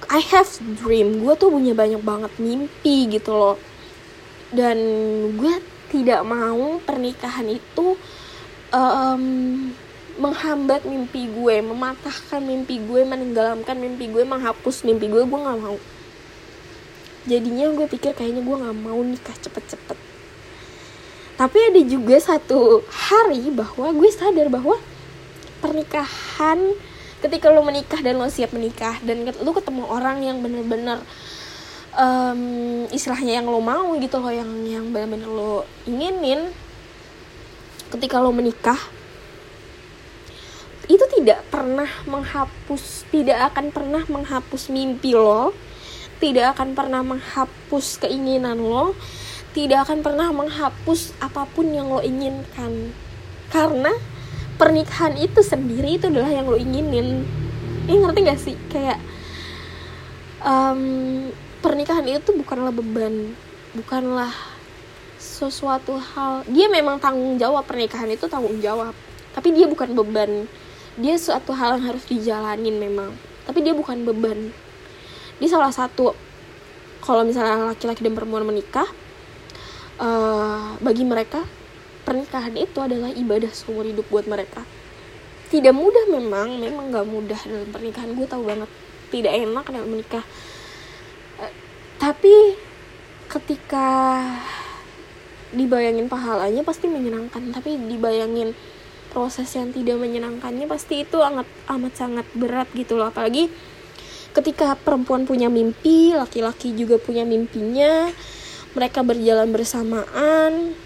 I have dream. Gue tuh punya banyak banget mimpi gitu loh. Dan gue tidak mau pernikahan itu um, menghambat mimpi gue mematahkan mimpi gue menenggelamkan mimpi gue menghapus mimpi gue gue nggak mau. Jadinya gue pikir kayaknya gue nggak mau nikah cepet-cepet. Tapi ada juga satu hari bahwa gue sadar bahwa pernikahan ketika lo menikah dan lo siap menikah dan lo ketemu orang yang bener-bener um, istilahnya yang lo mau gitu loh yang yang bener-bener lo inginin ketika lo menikah itu tidak pernah menghapus tidak akan pernah menghapus mimpi lo tidak akan pernah menghapus keinginan lo tidak akan pernah menghapus apa pun yang lo inginkan. Karena pernikahan itu sendiri itu adalah yang lo inginin. Ini ngerti gak sih? Kayak um, pernikahan itu bukanlah beban bukanlah sesuatu hal. Dia memang tanggung jawab pernikahan itu tanggung jawab. Tapi dia bukan beban. Dia suatu hal yang harus dijalanin memang. Tapi dia bukan beban. Di salah satu kalau misalnya laki-laki dan perempuan menikah uh, bagi mereka pernikahan itu adalah ibadah seumur hidup buat mereka. Tidak mudah memang memang nggak mudah dalam pernikahan. Gue tahu banget tidak enak dalam menikah. Uh, tapi ketika dibayangin pahalanya pasti menyenangkan tapi dibayangin proses yang tidak menyenangkannya pasti itu amat amat sangat berat gitu loh. Apalagi ketika perempuan punya mimpi laki-laki juga punya mimpinya mereka berjalan bersamaan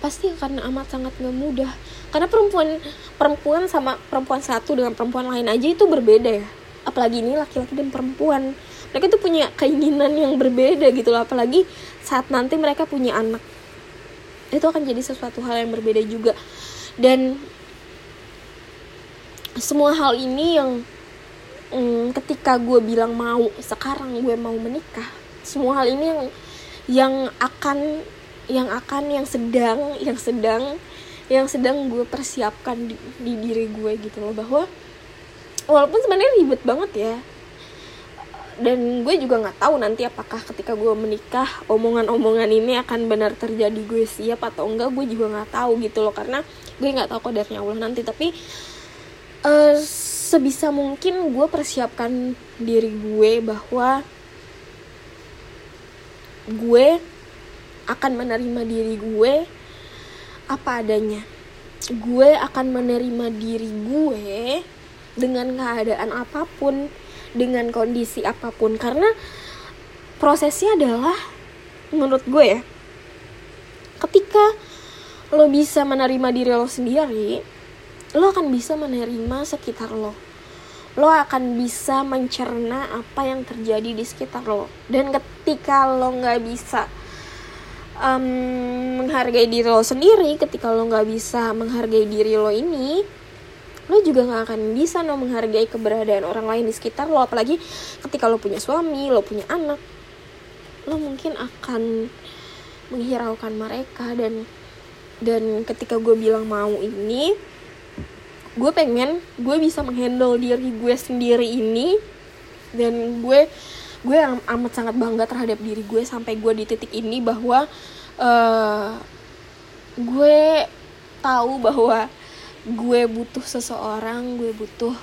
pasti akan amat sangat gak mudah karena perempuan perempuan sama perempuan satu dengan perempuan lain aja itu berbeda ya. Apalagi ini laki-laki dan perempuan. Mereka tuh punya keinginan yang berbeda gitu loh. Apalagi saat nanti mereka punya anak. Itu akan jadi sesuatu hal yang berbeda juga. Dan semua hal ini yang hmm, ketika gue bilang mau sekarang gue mau menikah semua hal ini yang yang akan yang akan yang sedang yang sedang yang sedang gue persiapkan di, di diri gue gitu loh. Bahwa walaupun sebenarnya ribet banget ya dan gue juga nggak tahu nanti apakah ketika gue menikah omongan-omongan ini akan benar terjadi gue siap atau enggak gue juga nggak tahu gitu loh. Karena gue nggak tahu kodarnya Allah nanti. Tapi uh, sebisa mungkin gue persiapkan diri gue bahwa gue akan menerima diri gue apa adanya. Gue akan menerima diri gue dengan keadaan apa pun dengan kondisi apa pun. Karena prosesnya adalah menurut gue ya ketika lo bisa menerima diri lo sendiri lo akan bisa menerima sekitar lo. Lo akan bisa mencerna apa yang terjadi di sekitar lo. Dan ketika lo nggak bisa um, menghargai diri lo sendiri ketika lo nggak bisa menghargai diri lo ini lo juga gak akan bisa no menghargai keberadaan orang lain di sekitar lo. Apalagi ketika lo punya suami lo punya anak lo mungkin akan menghiraukan mereka. Dan dan ketika gue bilang mau ini gue pengen gue bisa menghandle diri gue sendiri ini. Dan gue gue amat sangat bangga terhadap diri gue sampai gue di titik ini bahwa uh, gue tahu bahwa gue butuh seseorang gue butuh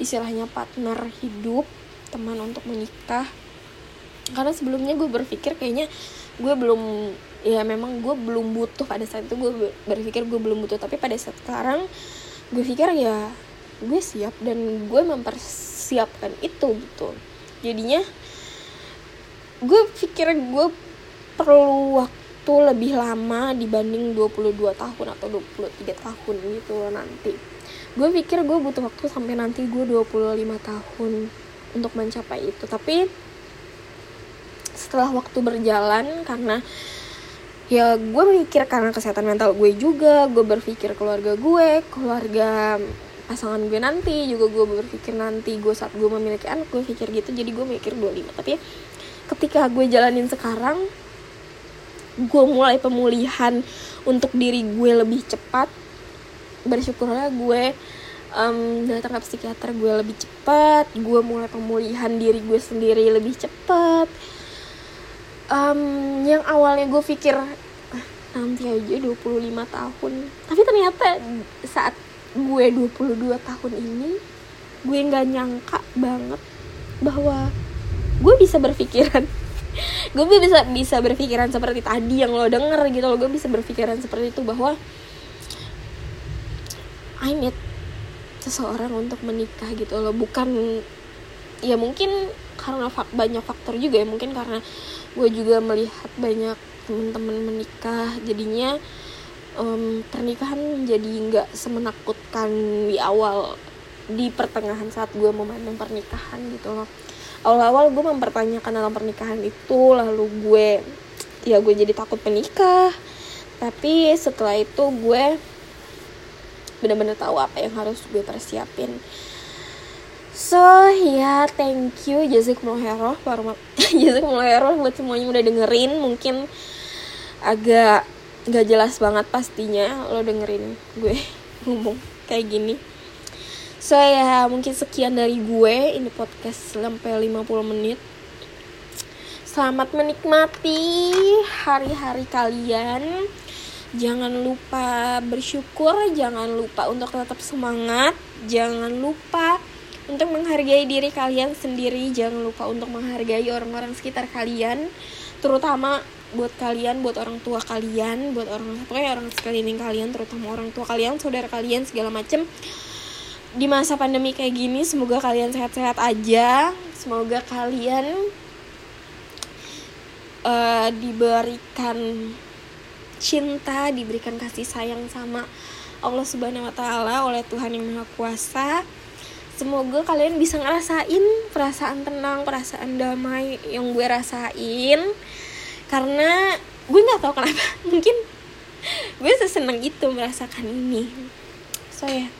istilahnya partner hidup teman untuk menikah. Karena sebelumnya gue berpikir kayaknya gue belum ya memang gue belum butuh pada saat itu gue berpikir gue belum butuh. Tapi pada saat sekarang gue pikir ya gue siap dan gue mempersiapkan itu gitu. Jadinya gue pikir gue perlu waktu lebih lama dibanding 22 tahun atau 23 tahun gitu loh nanti. Gue pikir gue butuh waktu sampai nanti gue 25 tahun untuk mencapai itu. Tapi setelah waktu berjalan karena ya gue mikir karena kesehatan mental gue juga gue berpikir keluarga gue keluarga pasangan gue nanti juga gue berpikir nanti gue saat gue memiliki anak gue pikir gitu. Jadi gue mikir 25 tapi ketika gue jalanin sekarang gue mulai pemulihan untuk diri gue lebih cepat. Bersyukurlah gue um, datang ke psikiater gue lebih cepat gue mulai pemulihan diri gue sendiri lebih cepat. Um, yang awalnya gue pikir ah, nanti aja 25 tahun. Tapi ternyata saat gue 22 tahun ini gue nggak nyangka banget bahwa gue bisa berpikiran. Gue bisa bisa berpikiran seperti tadi yang lo denger gitu lo gue bisa berpikiran seperti itu bahwa I need seseorang untuk menikah gitu loh. Bukan ya mungkin karena fak banyak faktor juga ya. Mungkin karena gue juga melihat banyak temen-temen menikah. Jadinya um, pernikahan jadi nggak semenakutkan di awal di pertengahan saat gue memandang pernikahan gitu loh awal-awal gue mempertanyakan dalam pernikahan itu lalu gue ya gue jadi takut menikah. Tapi setelah itu gue benar-benar tahu apa yang harus gue persiapin. So ya yeah, thank you jazakumullah khairan jazakumullah khairan buat semuanya udah dengerin. Mungkin agak gak jelas banget pastinya lo dengerin gue ngomong kayak gini So ya mungkin sekian dari gue. Ini podcast sampai 50 menit. Selamat menikmati hari-hari kalian. Jangan lupa bersyukur Jangan lupa untuk tetap semangat Jangan lupa untuk menghargai diri kalian sendiri Jangan lupa untuk menghargai orang-orang sekitar kalian Terutama buat kalian, buat orang tua kalian Buat orang pokoknya orang sekeliling kalian Terutama orang tua kalian, saudara kalian, segala macem di masa pandemi kayak gini semoga kalian sehat-sehat aja. Semoga kalian uh, diberikan cinta diberikan kasih sayang sama Allah Subhanahu Wa Taala oleh Tuhan yang Maha Kuasa. Semoga kalian bisa ngerasain perasaan tenang perasaan damai yang gue rasain. Karena gue nggak tahu kenapa mungkin gue seseneng itu merasakan ini. So ya. yeah.